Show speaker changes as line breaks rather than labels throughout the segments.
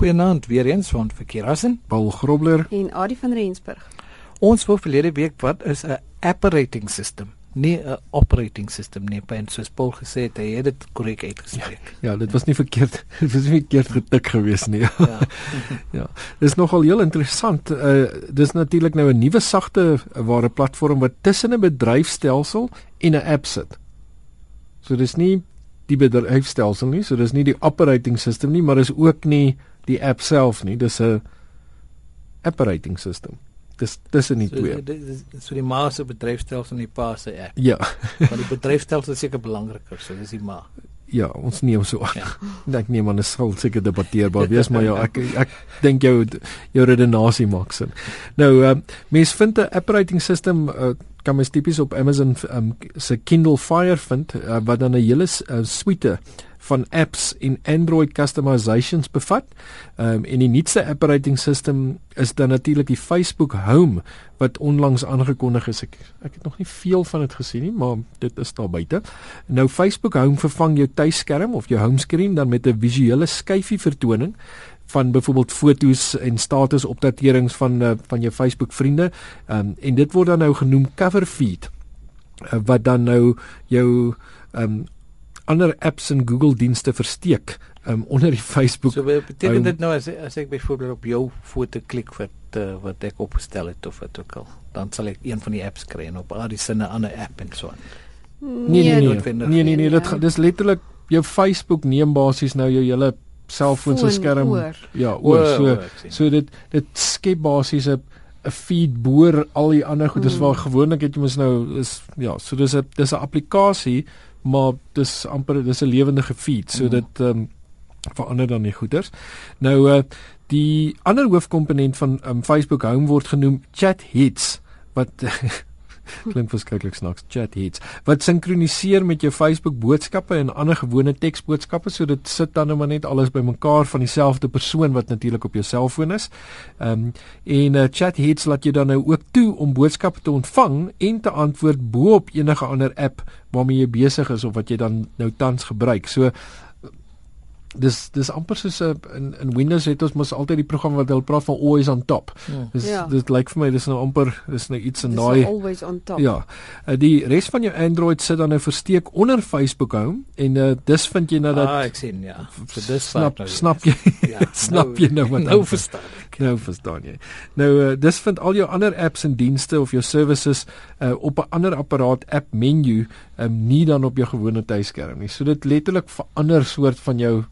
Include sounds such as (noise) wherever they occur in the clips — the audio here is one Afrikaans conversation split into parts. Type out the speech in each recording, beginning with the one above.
Goeienaand weer eens van Verkeerassen.
Paul Grobler
en Adie van Rensburg.
Ons wou verlede week wat is 'n operating system? Nee, 'n operating system nie, maar soos Paul gesê het, hy het dit korrek uitgespreek.
Ja, ja, dit was nie verkeerd. (laughs) Dit was nie verkeerd getik geweest nie. Ja. (laughs) ja. Dis nogal heel interessant. Uh dis natuurlik nou 'n nuwe sagte ware platform wat tussen 'n bedryfstelsel en 'n app sit. So dis nie die bedryfstelsel nie, so dis nie die operating system nie, maar is ook nie die app self nie, dis 'n operating system. Dis tussen die so, twee.
Dis so die ma se bedryfstelsel en die pa se app.
Ja.
Want die bedryfstelsel is seker belangriker, so dis die ma.
Ja, ons neem so. Ja. (laughs) ek neem aan 'n skuld seker debatteerbaar wees, maar ja, ek ek dink jou jou redenasie maak sin. Nou, uh, mens vind 'n operating system uh, kan mens tipies op Amazon um, se Kindle Fire vind uh, wat dan 'n hele uh, suite van apps en Android customizations bevat. Ehm um, en die nuutste operating system is dan natuurlik die Facebook Home wat onlangs aangekondig is. Ek ek het nog nie veel van dit gesien nie, maar dit is daar buite. Nou Facebook Home vervang jou tuisskerm of jou homescreen dan met 'n visuele skyfie vertoning van byvoorbeeld fotos en status opdaterings van uh, van jou Facebook vriende. Ehm um, en dit word dan nou genoem cover feed uh, wat dan nou jou ehm um, ander apps en Google dienste versteek um, onder die Facebook.
So beteken dit nou as as ek byvoorbeeld op jou foto klik wat uh, wat ek opgestel het of wat ook al, dan sal ek een van die apps kry en op al die sinne 'n ander app en so aan.
Nee nee nee. Nee nee nee, nee dit dis letterlik jou Facebook neem basies nou jou hele selfoon se skerm. Oor. Ja, oor so oor, so dit dit skep basies 'n 'n feed boor al die ander goed. Dis mm. waar gewoonlik het jy mos nou is ja, so dis 'n dis 'n applikasie maar dis amper dis 'n lewendige feed so mm. dit ehm um, verander dan die goeders. Nou uh die ander hoofkomponent van um, Facebook Home word genoem Chat Hits wat (laughs) klink verskriklik snaaks chat hits wat sinkroniseer met jou Facebook boodskappe en ander gewone teksboodskappe so dit sit dan nou maar net alles bymekaar van dieselfde persoon wat natuurlik op jou selfoon is. Ehm um, en uh, chat hits laat jou dan nou ook toe om boodskappe te ontvang en te antwoord bo op enige ander app waarmee jy besig is of wat jy dan nou tans gebruik. So dis dis amper soos 'n in, in Windows het ons mos altyd die program wat hulle praat van always on top. Ja. Dis ja. dit lyk vir my dis nou amper dis nou iets in daai
always on top.
Ja. Uh, die res van jou Android sit dan nou versteek onder Facebook Home en uh, dis vind jy nou dat
Ah, ek sien ja.
So dis snap (laughs) nou, snap jy ja, snap nou, jy nou wat (laughs)
nou verstaan ek.
Nou verstaan jy. Nou uh, dis vind al jou ander apps en dienste of jou services uh, op 'n ander apparaat app menu um, nie dan op jou gewone tuiskerm nie. So dit letterlik verander soort van jou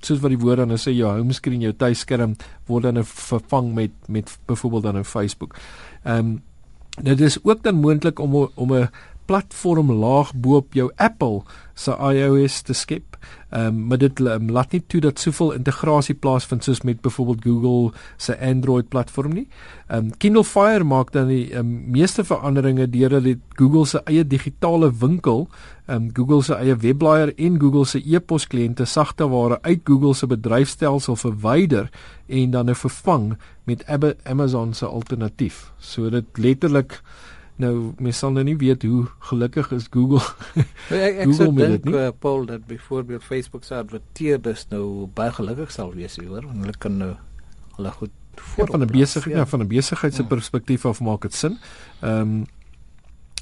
soos wat die woord dan sê jou homescreen jou tuisskerm word dan vervang met met byvoorbeeld dan 'n Facebook. Ehm um, dit is ook dan moontlik om om 'n platform laag bo op jou Apple se iOS te skep. Ehm um, maar dit um, laat nie toe dat soveel integrasie plaasvind soos met byvoorbeeld Google se Android platform nie. Ehm um, Kindle Fire maak dan die um, meeste veranderinge deur dat Google se eie digitale winkel, ehm um, Google se eie webblaaier en Google se e-pos kliënte sagteware uit Google se bedryfstelsel verwyder en dan nou vervang met Amazon se alternatief. So dit letterlik Nou mens sal nou nie weet hoe gelukkig is Google. (laughs)
Ek ek sou dink uh, Paul dat byvoorbeeld Facebook se adverteerders nou baie gelukkig sal wees hoor, want hulle kan nou hulle goed
ja, van 'n besigheid ja. ja, van 'n besigheid se ja. perspektief af maak dit sin. Ehm um,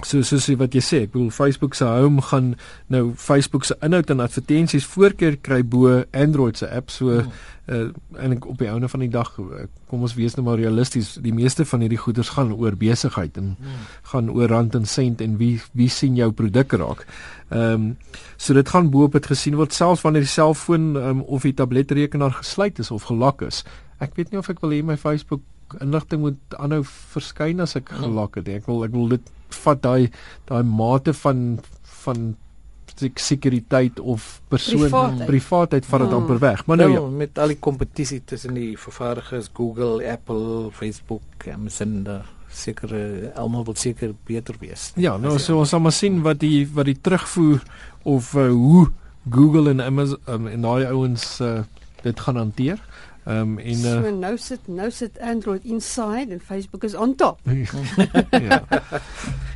so so so wat jy sê, ek bedoel Facebook se home gaan nou Facebook se inhoud en advertensies voorkeur kry bo Android se app so hmm. uh, en op die einde van die dag eh, kom ons wees nou maar realisties, die meeste van hierdie goederes gaan oor besigheid en hmm. gaan oor rand en sent en wie wie sien jou produk raak. Ehm um, so dit gaan bo op dit gesien word selfs wanneer die selfoon um, of die tabletrekenaar gesluit is of gelak is. Ek weet nie of ek wil hê my Facebook inligting moet aanhou verskyn as ek hmm. gelak het. Ek wil ek wil dit vat daai daai mate van van sekuriteit of persoon privaatheid, privaatheid van dit hmm. amper weg. Maar nou ja,
met al die kompetisie tussen die vervaardigers Google, Apple, Facebook, Amazon, seker almal wil seker beter wees.
Ja, nou so ons sal maar sien wat die wat die terugvoer of uh, hoe Google en Amazon um, en daai ouens uh, dit gaan hanteer. Ehm um, en
uh, so nou sit nou sit Android inside en Facebook is on top. (laughs)
ja. (laughs)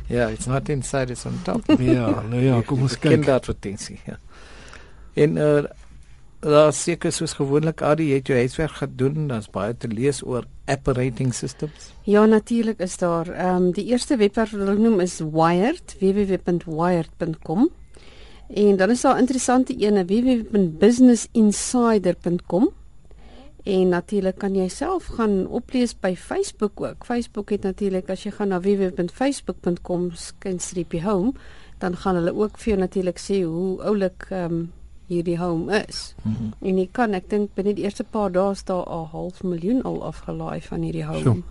Ja, it's not inside it's on top.
ja, nou ja, kom ons kyk.
Kindertradinsie, ja. En uh daar seker soos gewoonlik al die het jou huiswerk gedoen, dan's baie te lees oor operating systems.
Ja, natuurlik is daar. Ehm um, die eerste webwerf wat hulle noem is Wired, www.wired.com. En dan is daar interessante ene www.businessinsider.com. En natuurlik kan jy self gaan oplees by Facebook ook. Facebook het natuurlik as jy gaan na www.facebook.com/home, dan gaan hulle ook vir jou natuurlik sê hoe oulik ehm um, hierdie home is. Mm -hmm. En jy kan ek dink binne die eerste paar dae staan 'n half miljoen al afgelaai van hierdie home sure.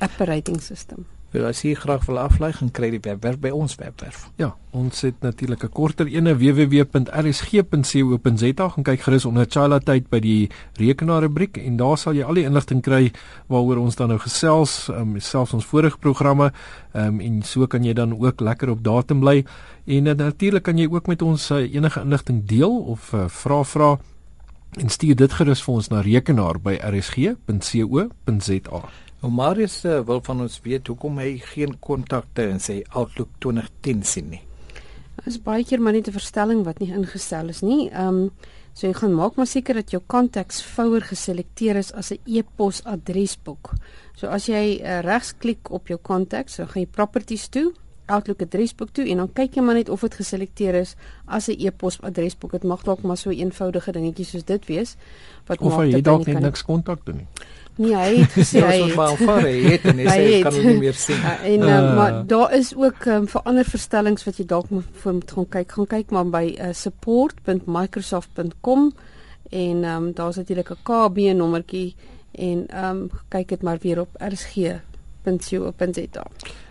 operating system.
Wil as jy graag wil aflaai, gaan kry die webwerf by ons webwerf.
Ja, ons het natuurlik 'n korter ene www.rsg.co.za gaan kyk gerus onder Chala tyd by die rekenaar rubriek en daar sal jy al die inligting kry waaroor ons dan nou gesels, um, selfs ons vorige programme, um, en so kan jy dan ook lekker op datum bly. En uh, natuurlik kan jy ook met ons uh, enige inligting deel of uh, vra vra en stuur dit gerus vir ons na rekenaar by rsg.co.za.
Nou Marius uh, wil van ons weet hoekom hy geen kontakte in sy Outlook 2010 sien nie.
Dit is baie keer maar net 'n verstelling wat nie ingestel is nie. Ehm um, so jy gaan maak maar seker dat jou contacts folder geselekteer is as 'n e-pos adresboek. So as jy uh, regsklik op jou contacts, so gaan jy properties toe, Outlook adresboek toe en dan kyk jy maar net of dit geselekteer is as 'n e-pos adresboek. Dit mag dalk maar so 'n eenvoudige dingetjie soos dit wees
wat of maak Of jy dalk net niks kontakte nie.
Nee, hy het (laughs) gesê
hy het maar voor hy het en hy (laughs) sê kan hom nie meer (laughs) sien.
Ja, en uh, maar daar is ook um, vir ander verstellings wat jy dalk moet vir moet gaan kyk. Gaan kyk maar by uh, support.microsoft.com en um, daar's natuurlik 'n KB nommertjie en ehm um, kyk dit maar weer op rsg.co.za.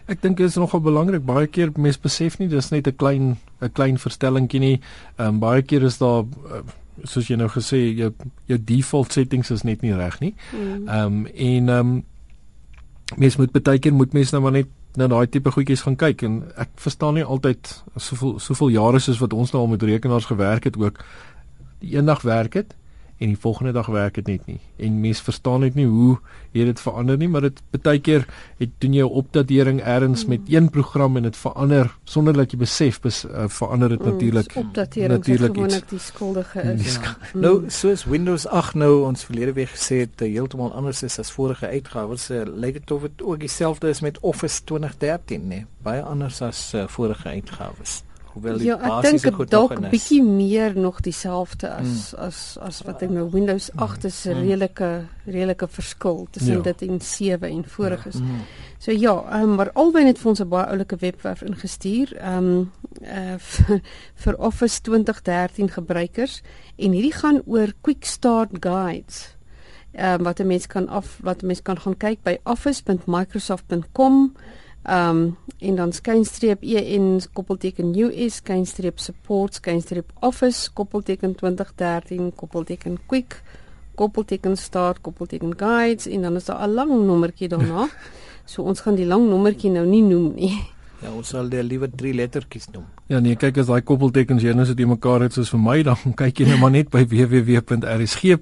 Ek dink dit is nogal belangrik. Baie keer mense besef nie dis net 'n klein 'n klein verstellingkie nie. Ehm um, baie keer is daar uh, soos jy nou gesê jou jou default settings is net nie reg nie. Mm. Ehm um, en ehm um, mens moet baie keer moet mens nou maar net na daai tipe goedjies gaan kyk en ek verstaan nie altyd soveel soveel jare soos wat ons nou al met rekenaars gewerk het ook die eendag werk dit en die volgende dag werk dit net nie. En mense verstaan net nie hoe jy dit verander nie, maar dit baie keer het doen jy 'n opdatering eers mm. met een program en dit verander sonder dat jy besef bes, uh, verander dit mm, natuurlik
natuurlik gewoonlik die skuldige is. Ja.
Mm. Nou soos Windows 8 nou ons verlede week gesê het uh, heeltemal anders is as vorige uitgawes, uh, lyk dit of dit ook dieselfde is met Office 2013, nee, baie anders as uh, vorige uitgawes hoewel die ja, basiese goed nog
is. Ja, ek dink dalk bietjie meer nog dieselfde as mm. as as wat ek nou Windows 8 mm. is 'n mm. redelike redelike verskil tussen ja. dit en 7 en voriges. Ja. Mm. So ja, um, maar albei het vir ons 'n baie oulike webwerf ingestuur. Ehm um, uh (laughs) vir, vir Office 2013 gebruikers en hierdie gaan oor quick start guides. Ehm um, wat 'n mens kan af wat 'n mens kan gaan kyk by office.microsoft.com Ehm um, en dan skynstreep en koppelteken US skynstreep support skynstreep office koppelteken 2013 koppelteken quick koppelteken start koppelteken guides en dan is daar 'n lang nommertjie daarna. (laughs) so ons gaan die lang nommertjie nou nie noem nie.
Ja, ons sal dit liewer drie lettertjies noem.
Ja, nee, kyk as daai koppeltekens hier nou sit jy mekaar het soos vir my dan (laughs) kyk jy net maar net by www.rsg.co.za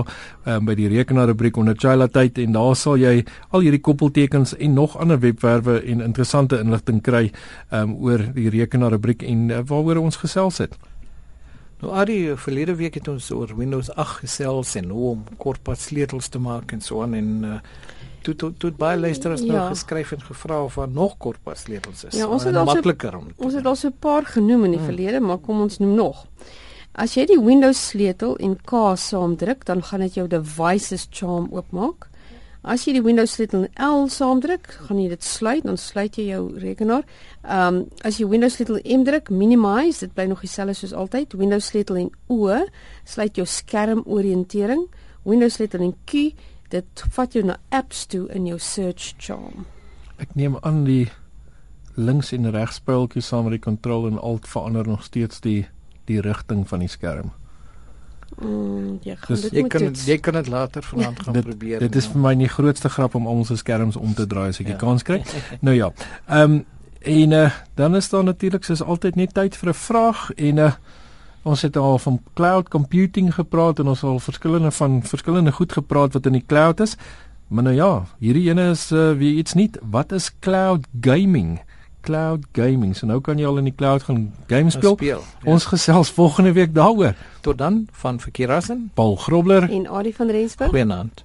um, by die rekenaar rubriek onder Chila tyd en daar sal jy al hierdie koppeltekens en nog ander webwerwe en interessante inligting kry um, oor die rekenaar rubriek en uh, waaroor ons gesels het.
Nou Adi, verlede week het ons oor Windows 8 gesels en hoe om kortpad sleutels te maak en so aan en uh, toe toe toe baie luisteraars nou ja. nou geskryf en gevra of daar nog kortpas sleutels is.
Ja, ons het al makliker om. Ons het al so 'n paar genoem in die hmm. verlede, maar kom ons noem nog. As jy die Windows sleutel en K saamdruk, dan gaan dit jou devices charm oopmaak. As jy die Windows sleutel en L saamdruk, gaan jy dit sluit, dan sluit jy jou rekenaar. Ehm um, as jy Windows sleutel M druk, minimize, dit bly nog dieselfde soos altyd. Windows sleutel en O sluit jou skermoriëntering. Windows sleutel en Q dit vat jou na apps toe in jou search charm.
Ek neem aan die links en regs speltjies saam met die control en alt verander nog steeds die die rigting van die skerm.
Mm, ja,
dus jy kan dit, jy kan dit later vanaand gaan
dit,
probeer.
Dit is vir my die grootste grap om ons skerms om te draai as ek ja. die kans kry. (laughs) nou ja. Ehm um, en uh, dan is daar natuurlik soos altyd net tyd vir 'n vraag en 'n uh, Ons het al van cloud computing gepraat en ons al verskillende van verskillende goed gepraat wat in die cloud is. Maar nou ja, hierdie ene is uh, weer iets nuut. Wat is cloud gaming? cloud gaming. So nou kan jy al in die cloud gaan game speel. speel
ja.
Ons gesels volgende week daaroor.
Tot dan van Verkeerassen,
Paul Grobler
en Adie van Rensburg.
Goeienaand.